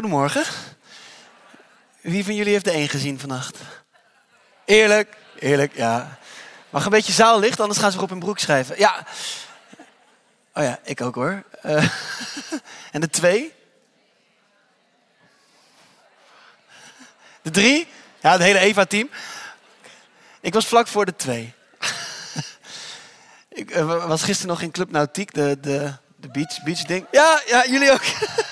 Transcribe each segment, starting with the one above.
Goedemorgen. Wie van jullie heeft de één gezien vannacht? Eerlijk, eerlijk, ja. Mag een beetje zaallicht, anders gaan ze op hun broek schrijven. Ja. Oh ja, ik ook hoor. Uh, en de twee? De drie? Ja, het hele Eva-team. Ik was vlak voor de twee. ik uh, was gisteren nog in Club Nautiek, de, de, de beach, beach ding. Ja, ja, jullie ook.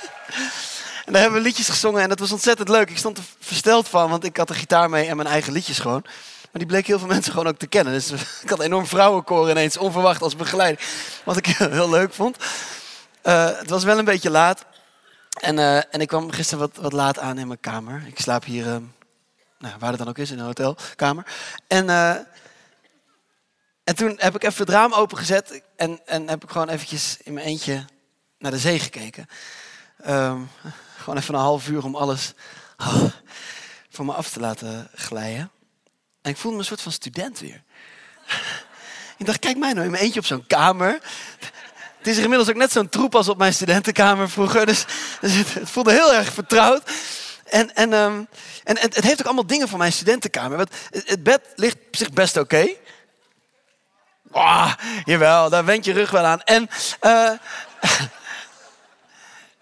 En daar hebben we liedjes gezongen en dat was ontzettend leuk. Ik stond er versteld van, want ik had de gitaar mee en mijn eigen liedjes gewoon. Maar die bleek heel veel mensen gewoon ook te kennen. Dus ik had een enorm vrouwenkoor ineens onverwacht als begeleider. Wat ik heel leuk vond. Uh, het was wel een beetje laat. En, uh, en ik kwam gisteren wat, wat laat aan in mijn kamer. Ik slaap hier, uh, nou, waar het dan ook is, in een hotelkamer. En, en toen heb ik even het raam opengezet. En, en heb ik gewoon eventjes in mijn eentje naar de zee gekeken. Um, gewoon even een half uur om alles oh, van me af te laten glijden. En ik voelde me een soort van student weer. ik dacht, kijk mij nou in mijn eentje op zo'n kamer. Het is inmiddels ook net zo'n troep als op mijn studentenkamer vroeger. Dus, dus het, voelde heel erg vertrouwd. En, en, um, en het, heeft ook allemaal dingen van mijn studentenkamer. Want het, bed ligt op zich best oké. Okay. Oh, jawel, daar wend je rug wel aan. En uh,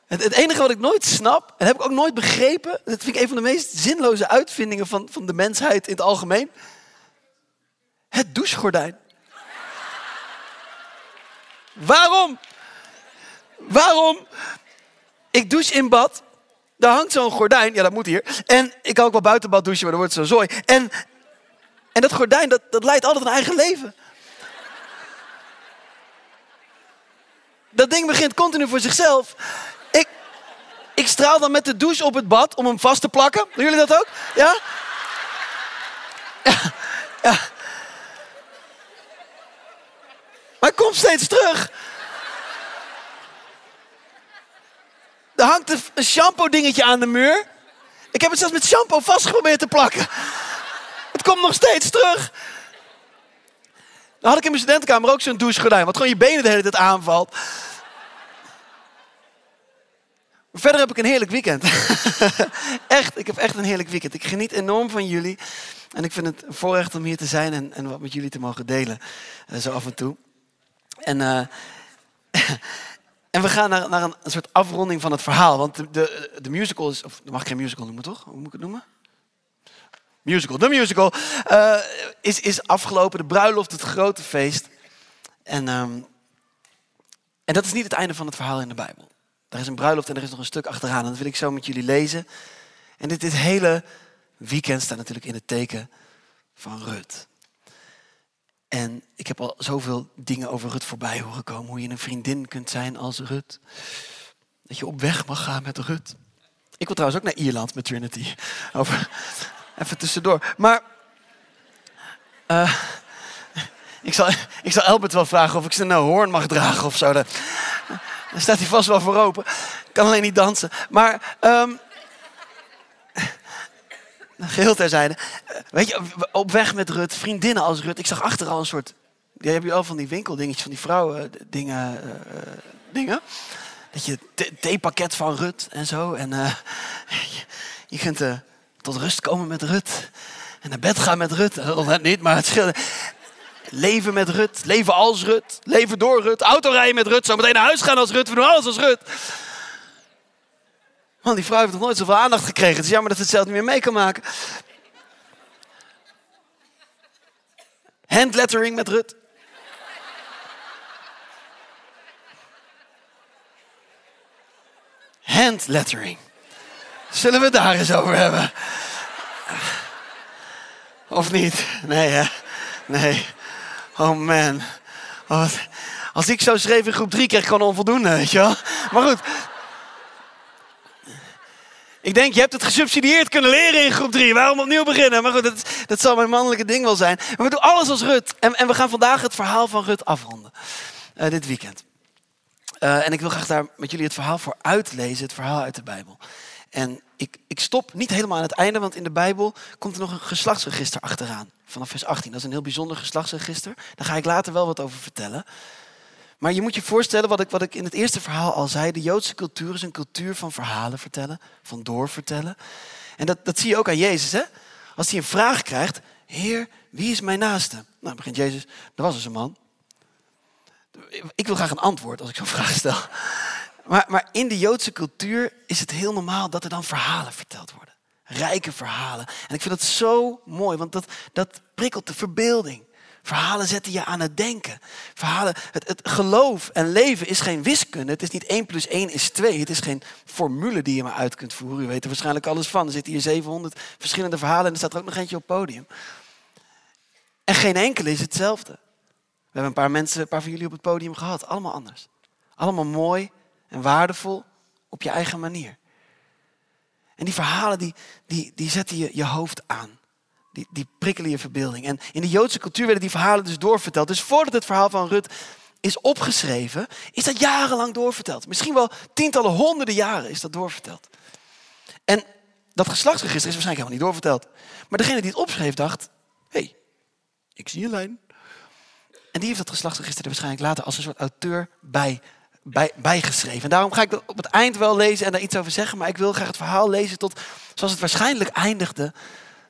het, het, enige wat ik nooit snap, en heb ik ook nooit begrepen, dat vind ik een van de meest zinloze uitvindingen van, van de mensheid in het algemeen. Het douchegordijn. Waarom? Waarom? Ik douche in bad. Daar hangt zo'n gordijn. Ja, dat moet hier. En ik kan ook wel buiten bad douchen, maar dan wordt het zo zooi. En, en dat gordijn, dat, dat leidt altijd een eigen leven. Dat ding begint continu voor zichzelf. Ik straal dan met de douche op het bad om hem vast te plakken. Doen jullie dat ook? Ja? Ja. ja. Maar komt steeds terug. Er hangt een shampoo dingetje aan de muur. Ik heb het zelfs met shampoo vastgeprobeerd te plakken. Het komt nog steeds terug. Dan had ik in mijn studentenkamer ook zo'n douchegordijn. Wat gewoon je benen de hele tijd aanvalt. Verder heb ik een heerlijk weekend. echt, ik heb echt een heerlijk weekend. Ik geniet enorm van jullie. En ik vind het een voorrecht om hier te zijn en, en wat met jullie te mogen delen. Uh, zo af en toe. En, uh, en we gaan naar, naar een, soort afronding van het verhaal. Want de, de, de musical is, of mag ik geen musical noemen toch? Hoe moet ik het noemen? Musical, de musical uh, is, is afgelopen. De bruiloft, het grote feest. En, um, en dat is niet het einde van het verhaal in de Bijbel. Er is een bruiloft en er is nog een stuk achteraan. En dat wil ik zo met jullie lezen. En dit, hele weekend staat natuurlijk in het teken van Rut. En ik heb al zoveel dingen over Rut voorbij horen komen. Hoe je een vriendin kunt zijn als Rut. Dat je op weg mag gaan met Rut. Ik wil trouwens ook naar Ierland met Trinity. Even tussendoor. Maar uh, ik, zal, ik zal Albert wel vragen of ik ze een hoorn mag dragen of zo. Dan staat hij vast wel voor open. Kan alleen niet dansen. Maar, um, geheel terzijde. Weet je, op weg met Rut, vriendinnen als Rut. Ik zag achter al een soort, jij hebt je al van die winkeldingetjes, van die vrouwen dingen. Uh, dingen. Dat je theepakket van Rut en zo. En je, je kunt tot rust komen met Rut. En naar bed gaan met Rut. Dat net niet, maar het scheelt. Leven met Rut, leven als Rut, leven door Rut, autorijden met Rut, zo meteen naar huis gaan als Rut, we doen alles als Rut. Man, die vrouw heeft nog nooit zoveel aandacht gekregen. Het is jammer dat ze het zelf niet meer mee kan maken. Handlettering met Rut. Handlettering. Zullen we het daar eens over hebben? Of niet? Nee, hè? Nee. Oh man. Oh, als ik zo schreef in groep 3, kreeg ik gewoon onvoldoende, weet je wel. Maar goed. Ik denk, je hebt het gesubsidieerd kunnen leren in groep 3. Waarom opnieuw beginnen? Maar goed, dat, dat zal mijn mannelijke ding wel zijn. Maar we doen alles als Rut. En, en we gaan vandaag het verhaal van Rut afronden. Uh, dit weekend. Uh, en ik wil graag daar met jullie het verhaal voor uitlezen. Het verhaal uit de Bijbel. En ik, ik stop niet helemaal aan het einde, want in de Bijbel komt er nog een geslachtsregister achteraan. Vanaf vers 18. Dat is een heel bijzonder geslachtsregister. Daar ga ik later wel wat over vertellen. Maar je moet je voorstellen wat ik, wat ik in het eerste verhaal al zei. De Joodse cultuur is een cultuur van verhalen vertellen, van doorvertellen. En dat, dat zie je ook aan Jezus. Hè? Als hij een vraag krijgt, Heer, wie is mijn naaste? Nou, begint Jezus, er was dus een man. Ik wil graag een antwoord als ik zo'n vraag stel. Maar, maar in de Joodse cultuur is het heel normaal dat er dan verhalen verteld worden. Rijke verhalen. En ik vind dat zo mooi, want dat, dat prikkelt de verbeelding. Verhalen zetten je aan het denken. Verhalen, het, geloof en leven is geen wiskunde. Het is niet 1 plus 1 is 2. Het is geen formule die je maar uit kunt voeren. U weet er waarschijnlijk alles van. Er zitten hier 700 verschillende verhalen en er staat er ook nog eentje op het podium. En geen enkele is hetzelfde. We hebben een paar mensen, een paar van jullie op het podium gehad. Allemaal anders. Allemaal mooi waardevol op je eigen manier. En die verhalen die, die, die zetten je, je hoofd aan. Die, die prikkelen je verbeelding. En in de Joodse cultuur werden die verhalen dus doorverteld. Dus voordat het verhaal van Rut is opgeschreven, is dat jarenlang doorverteld. Misschien wel tientallen, honderden jaren is dat doorverteld. En dat geslachtsregister is waarschijnlijk helemaal niet doorverteld. Maar degene die het opschreef dacht, hé, hey, ik zie een lijn. En die heeft dat geslachtsregister er waarschijnlijk later als een soort auteur bij, bij, bijgeschreven. En daarom ga ik dat op het eind wel lezen en daar iets over zeggen. Maar ik wil graag het verhaal lezen tot zoals het waarschijnlijk eindigde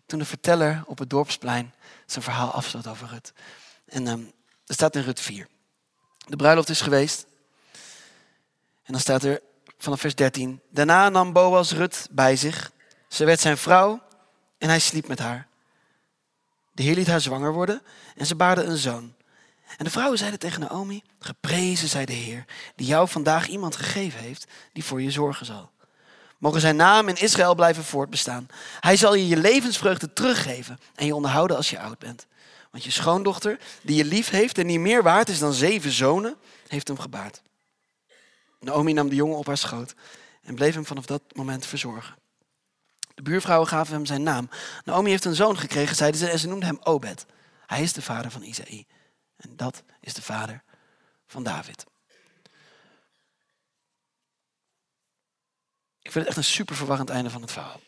toen de verteller op het dorpsplein zijn verhaal afsloot over Rut. En um, staat in Rut 4. De bruiloft is geweest. En dan staat er vanaf vers 13. Daarna nam Boas Rut bij zich. Ze werd zijn vrouw en hij sliep met haar. De Heer liet haar zwanger worden en ze baarde een zoon. En de vrouwen zeiden tegen Naomi: Geprezen zij de Heer, die jou vandaag iemand gegeven heeft die voor je zorgen zal. Mogen zijn naam in Israël blijven voortbestaan. Hij zal je je levensvreugde teruggeven en je onderhouden als je oud bent. Want je schoondochter, die je lief heeft en die meer waard is dan zeven zonen, heeft hem gebaard. Naomi nam de jongen op haar schoot en bleef hem vanaf dat moment verzorgen. De buurvrouwen gaven hem zijn naam. Naomi heeft een zoon gekregen, zeiden ze, en ze noemden hem Obed. Hij is de vader van Isaïe. En dat is de vader van David. Ik vind het echt een super verwarrend einde van het verhaal.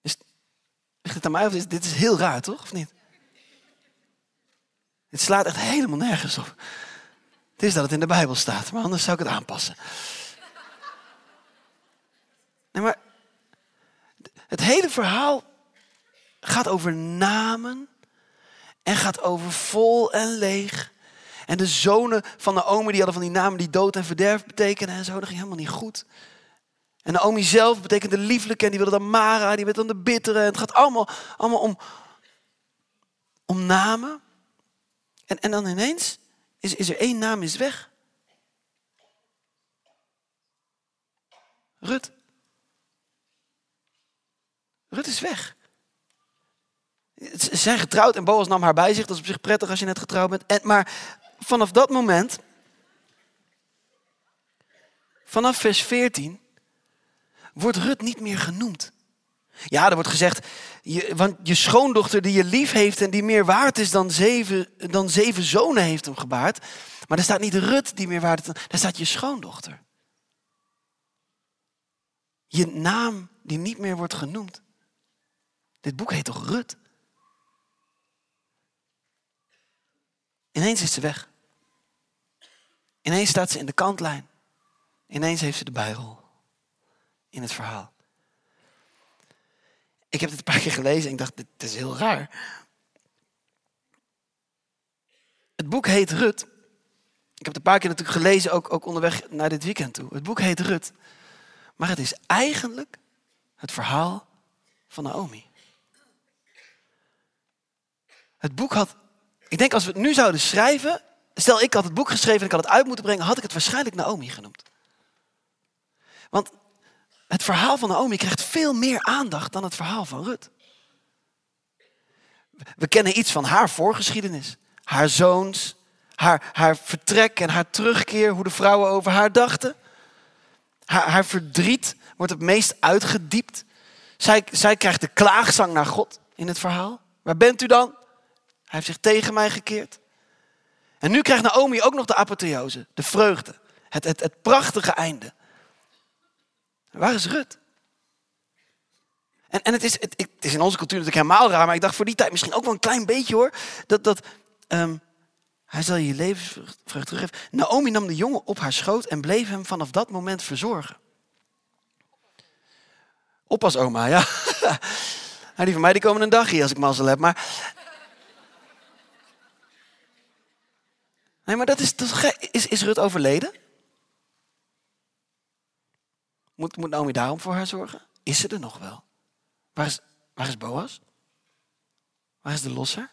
Is, ligt het aan mij of is, dit is heel raar, toch? Of niet? Het slaat echt helemaal nergens op. Het is dat het in de Bijbel staat, maar anders zou ik het aanpassen. Nee, maar het hele verhaal gaat over namen en gaat over vol en leeg. En de zonen van Naomi die hadden van die namen die dood en verderf betekenen en zo. Dat ging helemaal niet goed. En Naomi zelf betekent de lieflijke en die wilde dan Mara, die werd dan de bittere. En het gaat allemaal, allemaal om, om namen. En, en dan ineens is, is er één naam is weg. Rut. Rut is weg. Ze zijn getrouwd en Boas nam haar bij zich. Dat is op zich prettig als je net getrouwd bent. En, maar vanaf dat moment, vanaf vers 14, wordt Rut niet meer genoemd. Ja, er wordt gezegd, je, want je schoondochter die je lief heeft en die meer waard is dan zeven, dan zeven zonen heeft hem gebaard. Maar er staat niet Rut die meer waard is, daar staat je schoondochter. Je naam die niet meer wordt genoemd. Dit boek heet toch Rut? Ineens is ze weg. Ineens staat ze in de kantlijn. Ineens heeft ze de bijrol in het verhaal. Ik heb het een paar keer gelezen en ik dacht, dit is heel raar. Het boek heet Rut. Ik heb het een paar keer natuurlijk gelezen, ook, ook onderweg naar dit weekend toe. Het boek heet Rut. Maar het is eigenlijk het verhaal van Naomi. Het boek had ik denk als we het nu zouden schrijven, stel ik had het boek geschreven en ik had het uit moeten brengen, had ik het waarschijnlijk Naomi genoemd. Want het verhaal van Naomi krijgt veel meer aandacht dan het verhaal van Rut. We kennen iets van haar voorgeschiedenis, haar zoons, haar, haar vertrek en haar terugkeer, hoe de vrouwen over haar dachten. Haar, haar verdriet wordt het meest uitgediept. Zij, zij krijgt de klaagzang naar God in het verhaal. Waar bent u dan? Hij heeft zich tegen mij gekeerd. En nu krijgt Naomi ook nog de apotheose, de vreugde, het, het, het prachtige einde. Waar is Rut? En, en het, is, het, het is in onze cultuur natuurlijk helemaal raar, maar ik dacht voor die tijd misschien ook wel een klein beetje hoor. Dat, dat ehm, hij zal je levensvrucht teruggeven. Naomi nam de jongen op haar schoot en bleef hem vanaf dat moment verzorgen. Oppas oma, ja. die van mij die komen een dag hier als ik mazzel heb. Maar Nee, maar dat is toch Is, is Rut overleden? Moet, moet Naomi daarom voor haar zorgen? Is ze er nog wel? Waar is, waar is Boas? Waar is de losser?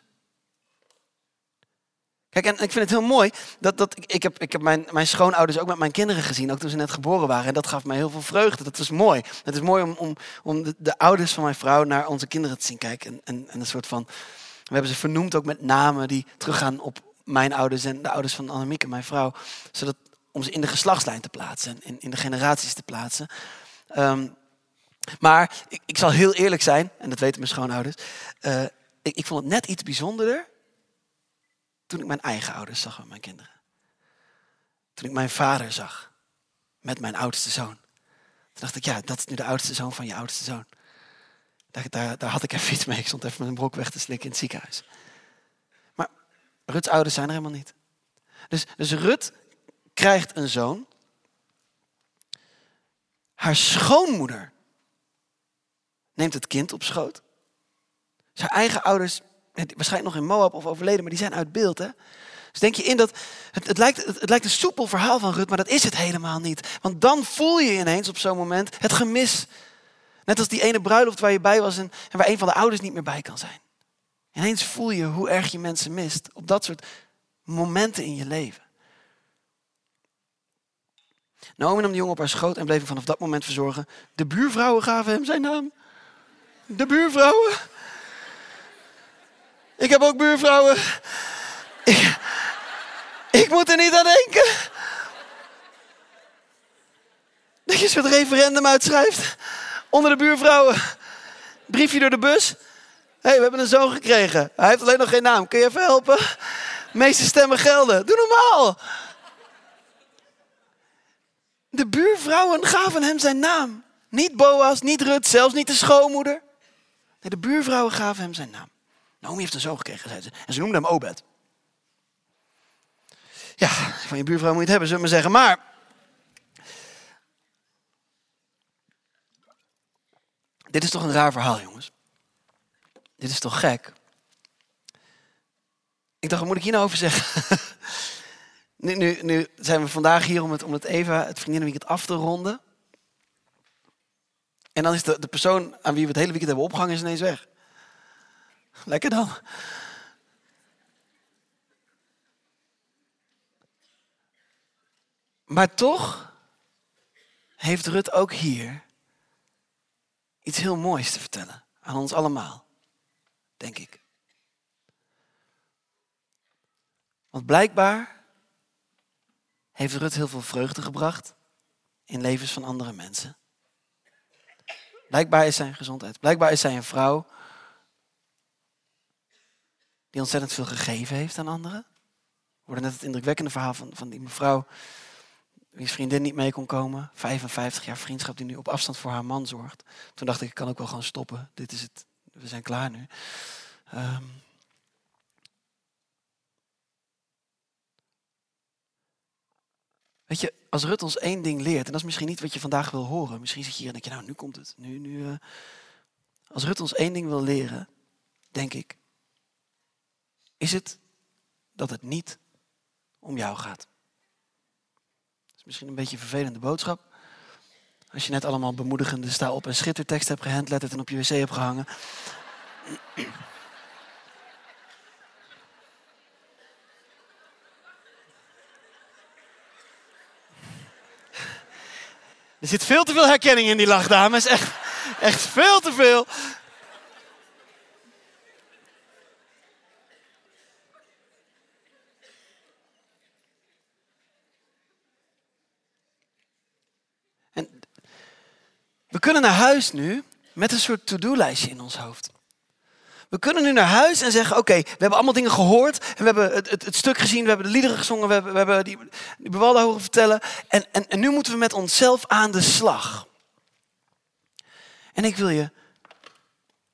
Kijk, en ik vind het heel mooi dat, dat ik, ik heb, ik heb mijn, mijn schoonouders ook met mijn kinderen gezien, ook toen ze net geboren waren. En dat gaf mij heel veel vreugde. Dat was mooi. Het is mooi om, om, om de, de ouders van mijn vrouw naar onze kinderen te zien kijken. En, en, en een soort van, we hebben ze vernoemd ook met namen die teruggaan op, mijn ouders en de ouders van Annemieke, mijn vrouw. Zodat, om ze in de geslachtslijn te plaatsen, in, in de generaties te plaatsen. Ehm, maar ik, ik, zal heel eerlijk zijn, en dat weten mijn schoonouders. Uh, ik, ik vond het net iets bijzonderder toen ik mijn eigen ouders zag met mijn kinderen. Toen ik mijn vader zag met mijn oudste zoon. Toen dacht ik, ja, dat is nu de oudste zoon van je oudste zoon. Daar, daar, daar had ik even iets mee. Ik stond even met een brok weg te slikken in het ziekenhuis. Ruts ouders zijn er helemaal niet. Dus, dus Rut krijgt een zoon. Haar schoonmoeder neemt het kind op schoot. Zijn eigen ouders, waarschijnlijk nog in Moab of overleden, maar die zijn uit beeld. Hè? Dus denk je in dat, het, het, lijkt, het lijkt een soepel verhaal van Rut, maar dat is het helemaal niet. Want dan voel je ineens op zo'n moment het gemis. Net als die ene bruiloft waar je bij was en, en waar een van de ouders niet meer bij kan zijn. Ineens voel je hoe erg je mensen mist op dat soort momenten in je leven. Naomi nam de jongen op haar schoot en bleef hem vanaf dat moment verzorgen. De buurvrouwen gaven hem zijn naam. De buurvrouwen. Ik heb ook buurvrouwen. Ik, ik moet er niet aan denken. Dat je zo'n referendum uitschrijft onder de buurvrouwen. Briefje door de bus hey, we hebben een zoon gekregen. Hij heeft alleen nog geen naam. Kun je even helpen? De meeste stemmen gelden. Doe normaal. De buurvrouwen gaven hem zijn naam. Niet Boas, niet Rut, zelfs niet de schoonmoeder. Nee, de buurvrouwen gaven hem zijn naam. Naomi heeft een zoon gekregen, zei ze. En ze noemden hem Obed. Ja, van je buurvrouw moet je het hebben, zullen we maar zeggen. Maar dit is toch een raar verhaal, jongens dit is toch gek? Ik dacht, wat moet ik hier nou over zeggen? nu, nu, nu zijn we vandaag hier om het, om het even, het af te ronden. En dan is de, de persoon aan wie we het hele weekend hebben opgehangen is ineens weg. Lekker dan. Maar toch heeft Rut ook hier iets heel moois te vertellen aan ons allemaal denk ik. Want blijkbaar heeft Rut heel veel vreugde gebracht in levens van andere mensen. Blijkbaar is zij een gezondheid. Blijkbaar is zij een vrouw die ontzettend veel gegeven heeft aan anderen. We hoorden net het indrukwekkende verhaal van, van die mevrouw wiens vriendin niet mee kon komen. 55 jaar vriendschap die nu op afstand voor haar man zorgt. Toen dacht ik, ik kan ook wel gewoon stoppen. Dit is het, we zijn klaar nu. Um, weet je, als Rut ons één ding leert, en dat is misschien niet wat je vandaag wil horen. Misschien zit je hier en denk je, nou nu komt het. Nu, nu, uh, als Rut ons één ding wil leren, denk ik, is het dat het niet om jou gaat. Dat is misschien een beetje een vervelende boodschap. Als je net allemaal bemoedigende sta op en schittertekst hebt gehandletterd en op je wc hebt gehangen. Er zit veel te veel herkenning in die lach, dames. Echt, echt veel te veel. Kunnen naar huis nu met een soort to-do-lijstje in ons hoofd. We kunnen nu naar huis en zeggen: Oké, we hebben allemaal dingen gehoord. En we hebben het, het, stuk gezien, we hebben de liederen gezongen, we hebben, we hebben die, die bewalden horen vertellen. En, en, en nu moeten we met onszelf aan de slag. En ik wil je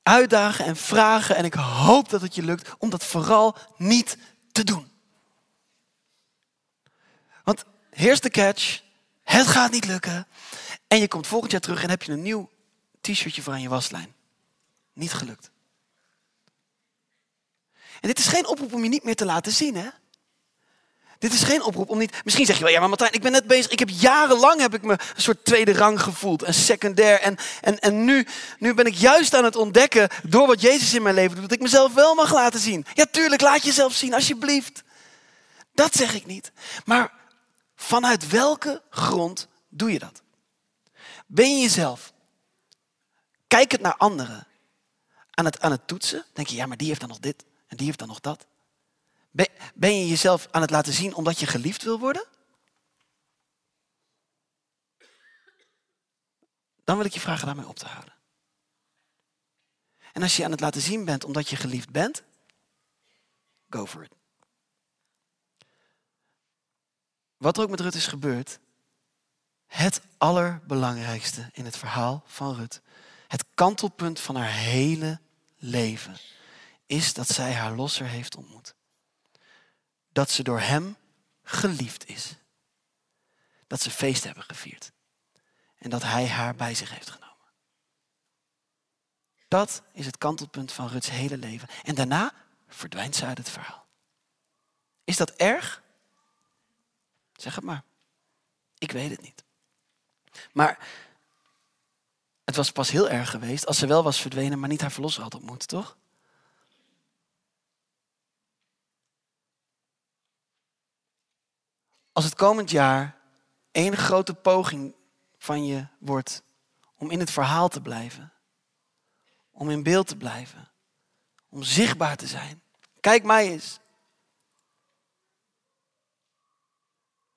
uitdagen en vragen. En ik hoop dat het je lukt om dat vooral niet te doen. Want here's the catch. Het gaat niet lukken. En je komt volgend jaar terug en heb je een nieuw t-shirtje voor aan je waslijn. Niet gelukt. En dit is geen oproep om je niet meer te laten zien, hè? Dit is geen oproep om niet. Misschien zeg je wel, ja, maar Martijn, ik ben net bezig. Ik heb jarenlang heb ik me een soort tweede rang gevoeld, en secundair. En, en, en nu, nu ben ik juist aan het ontdekken door wat Jezus in mijn leven doet, dat ik mezelf wel mag laten zien. Ja, tuurlijk, laat jezelf zien, alsjeblieft. Dat zeg ik niet. Maar vanuit welke grond doe je dat? Ben je jezelf? Kijk het naar anderen. Aan het, aan het toetsen, denk je, ja, maar die heeft dan nog dit en die heeft dan nog dat. Ben je jezelf aan het laten zien omdat je geliefd wil worden? Dan wil ik je vragen daarmee op te houden. En als je aan het laten zien bent omdat je geliefd bent, go for it. Wat er ook met Rut is gebeurd, het allerbelangrijkste in het verhaal van Rut, het kantelpunt van haar hele leven, is dat zij haar losser heeft ontmoet dat ze door Hem geliefd is. Dat ze feest hebben gevierd. En dat Hij haar bij zich heeft genomen. Dat is het kantelpunt van Ruts hele leven. En daarna verdwijnt ze uit het verhaal. Is dat erg? Zeg het maar. Ik weet het niet. Maar het was pas heel erg geweest als ze wel was verdwenen, maar niet haar verlosser had ontmoet, toch? Als het komend jaar één grote poging van je wordt om in het verhaal te blijven, om in beeld te blijven, om zichtbaar te zijn. Kijk mij eens.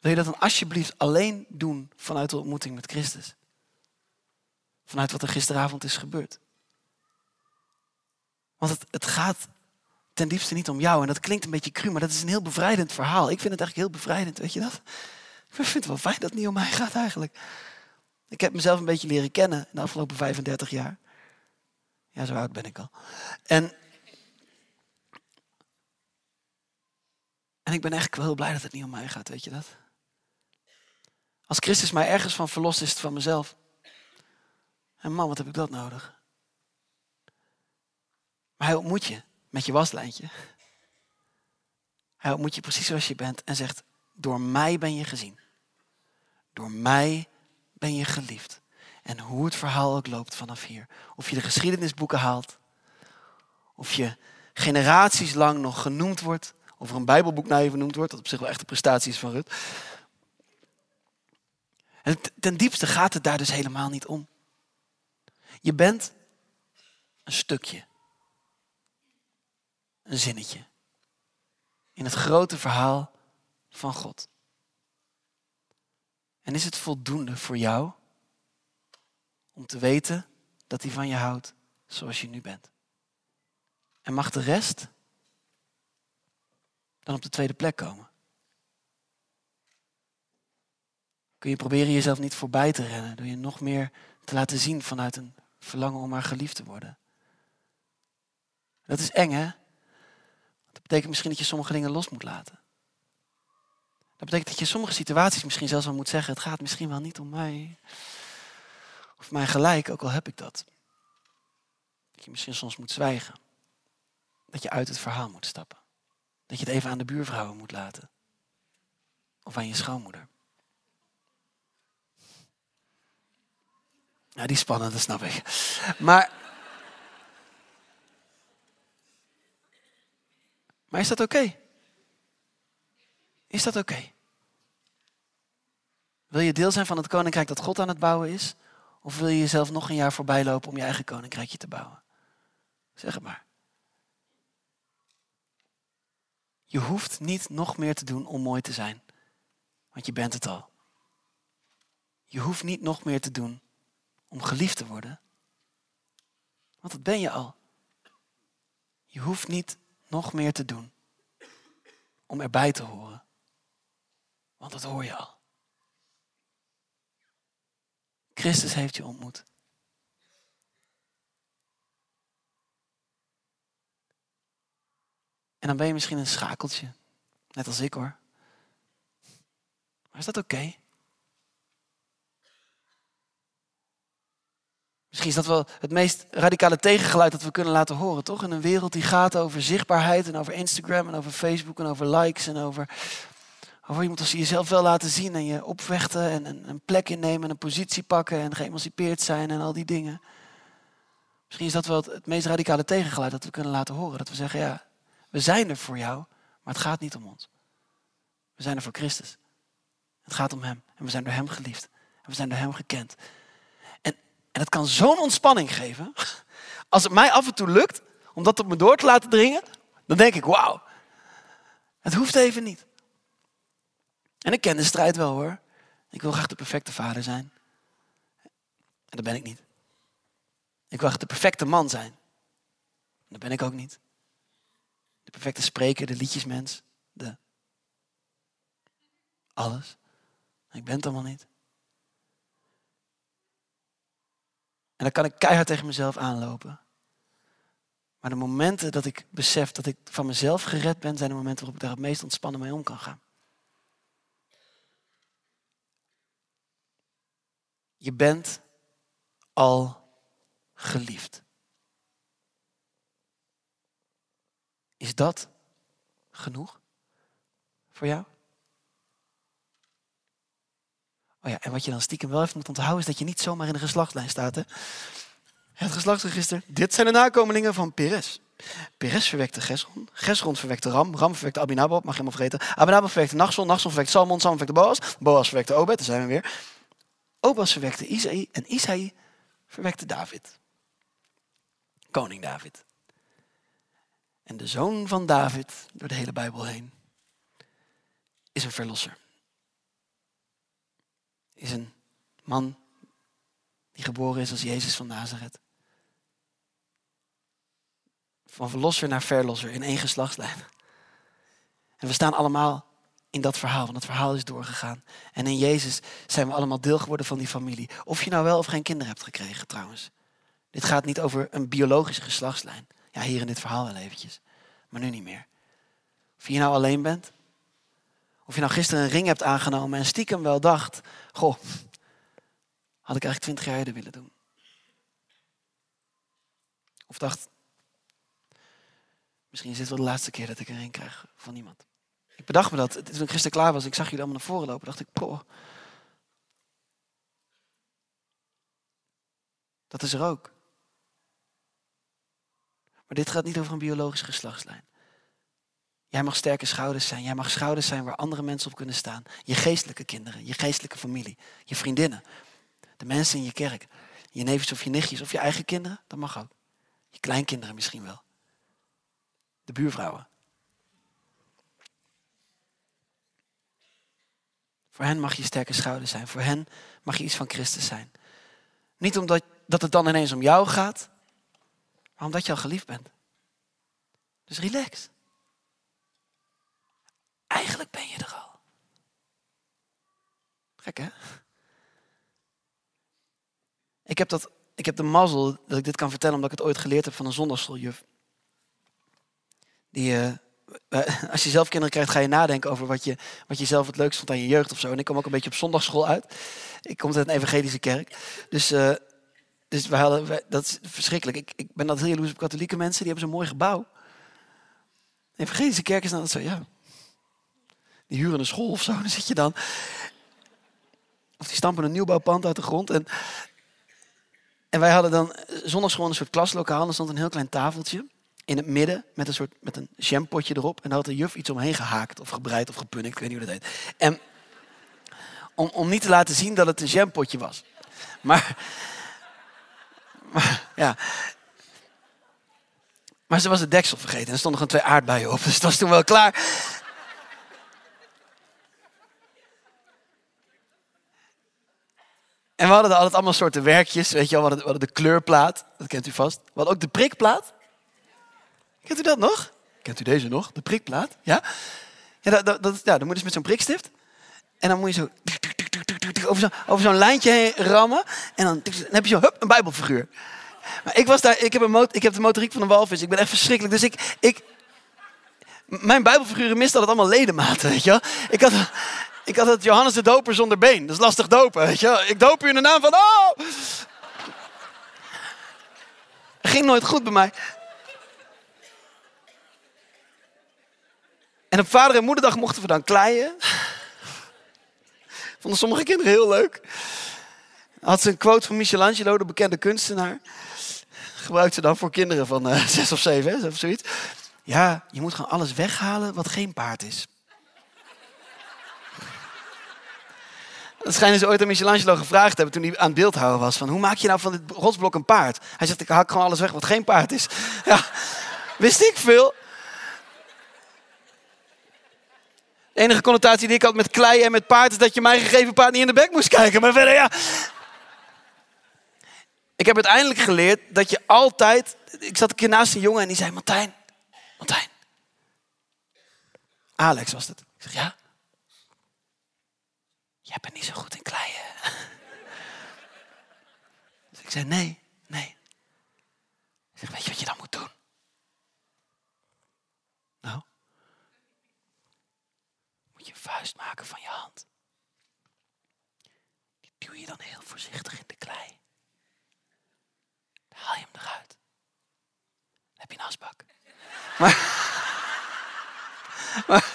Wil je dat dan alsjeblieft alleen doen vanuit de ontmoeting met Christus? Vanuit wat er gisteravond is gebeurd. Want het, het gaat ten diepste niet om jou. En dat klinkt een beetje cru, maar dat is een heel bevrijdend verhaal. Ik vind het eigenlijk heel bevrijdend, weet je dat? Ik vind het wel fijn dat het niet om mij gaat eigenlijk. Ik heb mezelf een beetje leren kennen de afgelopen 35 jaar. Ja, zo oud ben ik al. En, en ik ben eigenlijk wel heel blij dat het niet om mij gaat, weet je dat? Als Christus mij ergens van verlost, is van mezelf. En man, wat heb ik dat nodig? Maar hij ontmoet je met je waslijntje. Hij ontmoet je precies zoals je bent en zegt, door mij ben je gezien. Door mij ben je geliefd. En hoe het verhaal ook loopt vanaf hier. Of je de geschiedenisboeken haalt. Of je generaties lang nog genoemd wordt. Of er een bijbelboek naar je vernoemd wordt. Dat op zich wel echt een prestatie is van Rut. En ten diepste gaat het daar dus helemaal niet om. Je bent een stukje een zinnetje. In het grote verhaal van God. En is het voldoende voor jou om te weten dat hij van je houdt zoals je nu bent? En mag de rest dan op de tweede plek komen? Kun je proberen jezelf niet voorbij te rennen door je nog meer te laten zien vanuit een verlangen om maar geliefd te worden? Dat is eng, hè? Dat betekent misschien dat je sommige dingen los moet laten. Dat betekent dat je sommige situaties misschien zelfs wel moet zeggen: het gaat misschien wel niet om mij. Of mijn gelijk, ook al heb ik dat. Dat je misschien soms moet zwijgen. Dat je uit het verhaal moet stappen. Dat je het even aan de buurvrouwen moet laten. Of aan je schoonmoeder. Ja, die spannende snap ik. Maar Maar is dat oké? Is dat oké? Wil je deel zijn van het koninkrijk dat God aan het bouwen is? Of wil je jezelf nog een jaar voorbij lopen om je eigen koninkrijkje te bouwen? Zeg het maar. Je hoeft niet nog meer te doen om mooi te zijn, want je bent het al. Je hoeft niet nog meer te doen om geliefd te worden. Want dat ben je al. Je hoeft niet nog meer te doen om erbij te horen. Want dat hoor je al. Christus heeft je ontmoet. En dan ben je misschien een schakeltje. Net als ik hoor. Maar is dat oké? Misschien is dat wel het meest radicale tegengeluid dat we kunnen laten horen, toch? In een wereld die gaat over zichtbaarheid en over Instagram en over Facebook en over likes en over, over iemand als je jezelf wel laten zien en je opvechten en, en een plek innemen en een positie pakken en geëmancipeerd zijn en al die dingen. Misschien is dat wel het meest radicale tegengeluid dat we kunnen laten horen. Dat we zeggen, ja, we zijn er voor jou, maar het gaat niet om ons. We zijn er voor Christus. Het gaat om Hem. En we zijn door Hem geliefd. En we zijn door Hem gekend. En, en het kan zo'n ontspanning geven. Als het mij af en toe lukt om dat op me door te laten dringen, dan denk ik, wauw. Het hoeft even niet. En ik ken de strijd wel hoor. Ik wil graag de perfecte vader zijn. En dat ben ik niet. Ik wil graag de perfecte man zijn. Dat ben ik ook niet. De perfecte spreker, de liedjesmens, de alles. Ik ben het allemaal niet. En dan kan ik keihard tegen mezelf aanlopen. Maar de momenten dat ik besef dat ik van mezelf gered ben, zijn de momenten waarop ik daar het meest ontspannen mee om kan gaan. Je bent al geliefd. Is dat genoeg voor jou? Oh ja, en wat je dan stiekem wel even moet onthouden is dat je niet zomaar in de geslachtslijn staat. Hè? Het geslachtsregister. Dit zijn de nakomelingen van Peres. Peres verwekte Gesron. Gesron verwekte Ram. Ram verwekte Abinadab, mag je helemaal vergeten. Abinadab verwekte Nachson. Nachson verwekte Salmon. Salmon verwekte Boas. Boas verwekte Obed. Daar zijn we weer. Obas verwekte Isaïe. En Isaïe verwekte David. Koning David. En de zoon van David, door de hele Bijbel heen, is een verlosser is een man die geboren is als Jezus van Nazareth. Van verlosser naar verlosser in één geslachtslijn. En we staan allemaal in dat verhaal, want het verhaal is doorgegaan. En in Jezus zijn we allemaal deel geworden van die familie. Of je nou wel of geen kinderen hebt gekregen trouwens. Dit gaat niet over een biologische geslachtslijn. Ja, hier in dit verhaal wel eventjes. Maar nu niet meer. Of je nou alleen bent, of je nou gisteren een ring hebt aangenomen en stiekem wel dacht, goh, had ik eigenlijk twintig jaar eerder willen doen. Of dacht, misschien is dit wel de laatste keer dat ik een ring krijg van iemand. Ik bedacht me dat, toen ik gisteren klaar was, ik zag jullie allemaal naar voren lopen, dacht ik, poh. Dat is er ook. Maar dit gaat niet over een biologische geslachtslijn. Jij mag sterke schouders zijn. Jij mag schouders zijn waar andere mensen op kunnen staan. Je geestelijke kinderen, je geestelijke familie, je vriendinnen, de mensen in je kerk, je neefjes of je nichtjes of je eigen kinderen, dat mag ook. Je kleinkinderen misschien wel. De buurvrouwen. Voor hen mag je sterke schouders zijn. Voor hen mag je iets van Christus zijn. Niet omdat dat het dan ineens om jou gaat, maar omdat je al geliefd bent. Dus relax. Eigenlijk ben je er al. Gek hè? Ik heb, dat, ik heb de mazzel dat ik dit kan vertellen omdat ik het ooit geleerd heb van een zondagsschool-juf. Die, uh, als je zelf kinderen krijgt, ga je nadenken over wat je, wat je zelf het leukst vond aan je jeugd of zo. En ik kom ook een beetje op zondagschool uit. Ik kom uit een evangelische kerk. Dus, uh, dus we hadden, dat is verschrikkelijk. Ik, ik ben dat heel jaloers op katholieke mensen. Die hebben zo'n mooi gebouw. De evangelische kerk is dan zo, ja die huren een school of zo. Dan zit je dan. Of die stampen een nieuwbouwpand uit de grond. En, en wij hadden dan zondags gewoon een soort klaslokaal. En er stond een heel klein tafeltje in het midden met een soort met een jampotje erop. En daar had de juf iets omheen gehaakt of gebreid of gepunnikt. Ik weet niet hoe dat heet. En om, om niet te laten zien dat het een jampotje was. Maar, maar ja. Maar ze was het deksel vergeten. En er stonden gewoon twee aardbeien op. Dus het was toen wel klaar. En we hadden altijd allemaal soorten werkjes. Weet je wel, we hadden, de kleurplaat. Dat kent u vast. We hadden ook de prikplaat. Kent u dat nog? Kent u deze nog? De prikplaat? Ja? Ja, dat, dat, ja dan moet je dus met zo'n prikstift. En dan moet je zo over zo'n over zo'n lijntje heen rammen. En dan, heb je zo hup, een bijbelfiguur. Maar ik was daar, ik heb, een ik heb de motoriek van een walvis. Ik ben echt verschrikkelijk. Dus ik, ik, Mijn Bijbelfiguren misten dat allemaal ledematen, weet je wel. Ik had, ik had het Johannes de Doper zonder been. Dat is lastig dopen, weet je. Ik doop u in de naam van... Oh! Ging nooit goed bij mij. En op vader en moederdag mochten we dan kleien. Vonden sommige kinderen heel leuk. Had ze een quote van Michelangelo, de bekende kunstenaar. Gebruikte ze dan voor kinderen van uh, zes of zeven, zoiets. Ja, je moet gewoon alles weghalen wat geen paard is. Dat schijnen ze ooit aan Michelangelo gevraagd hebben toen hij aan het beeldhouden was. Van, hoe maak je nou van dit rotsblok een paard? Hij zegt, ik hak gewoon alles weg wat geen paard is. Ja, wist ik veel. De enige connotatie die ik had met klei en met paard is dat je mijn gegeven paard niet in de bek moest kijken. Maar verder ja. Ik heb uiteindelijk geleerd dat je altijd. Ik zat een keer naast een jongen en die zei: Martijn, Martijn. Alex was het. Ik zeg ja. Jij bent niet zo goed in kleien. Dus ik zei: nee, nee. Ik zeg: weet je wat je dan moet doen? Nou moet je een vuist maken van je hand. Die duw je dan heel voorzichtig in de klei. Dan haal je hem eruit. Dan heb je een asbak. Maar, maar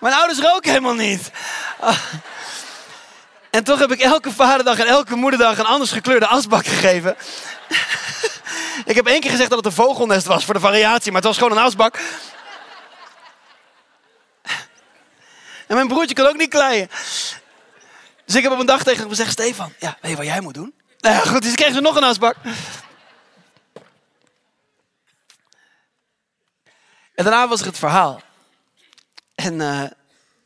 mijn ouders roken helemaal niet. En toch heb ik elke vaderdag en elke moederdag een anders gekleurde asbak gegeven. Ik heb één keer gezegd dat het een vogelnest was voor de variatie, maar het was gewoon een asbak. En mijn broertje kan ook niet kleien. Dus ik heb op een dag tegen hem gezegd: Stefan, ja, weet je wat jij moet doen? Nou ja, goed, dus ik kreeg ze nog een asbak. En daarna was er het verhaal. En, uh,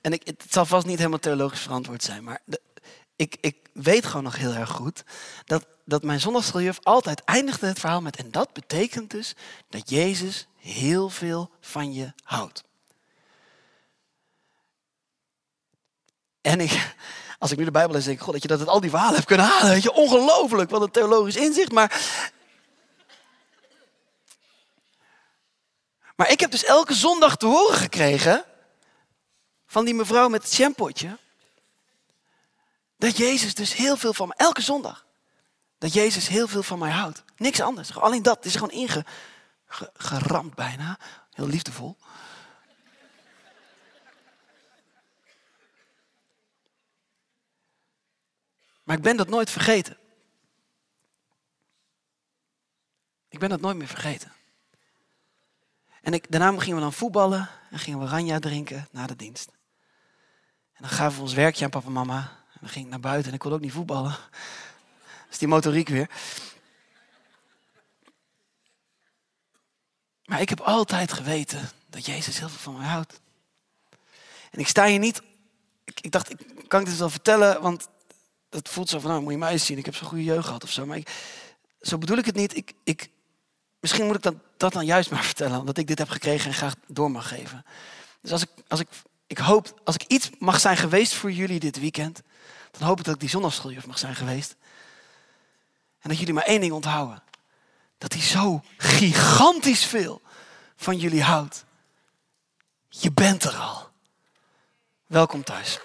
en ik, het zal vast niet helemaal theologisch verantwoord zijn, maar de, ik, ik weet gewoon nog heel erg goed dat, dat mijn zondagsschooljuff altijd eindigde het verhaal met: En dat betekent dus dat Jezus heel veel van je houdt. En ik, als ik nu de Bijbel lees, denk ik, God, dat je dat al die verhalen hebt kunnen halen. Weet je, ongelooflijk, wat een theologisch inzicht. Maar, maar ik heb dus elke zondag te horen gekregen van die mevrouw met het shampootje. Dat Jezus dus heel veel van mij, elke zondag, dat Jezus heel veel van mij houdt. Niks anders, alleen dat. Het is gewoon ingeramd bijna, heel liefdevol. Maar ik ben dat nooit vergeten. Ik ben dat nooit meer vergeten. En ik, daarna gingen we dan voetballen en gingen we ranja drinken na de dienst. En dan gaven we ons werkje aan papa en mama. Dan ging ik naar buiten en ik wilde ook niet voetballen. Dat is die motoriek weer. Maar ik heb altijd geweten dat Jezus heel veel van mij houdt. En ik sta hier niet. Ik, ik dacht, ik kan ik dit wel vertellen, want dat voelt zo van, nou moet je mij eens zien, ik heb zo'n goede jeugd gehad of zo. Maar ik, zo bedoel ik het niet. Ik, ik, misschien moet ik dat, dat dan juist maar vertellen, omdat ik dit heb gekregen en graag door mag geven. Dus als ik, als ik, ik hoop, als ik iets mag zijn geweest voor jullie dit weekend, dan hoop ik dat ik die zondagsschooljuff mag zijn geweest. En dat jullie maar één ding onthouden. Dat hij zo gigantisch veel van jullie houdt. Je bent er al. Welkom thuis.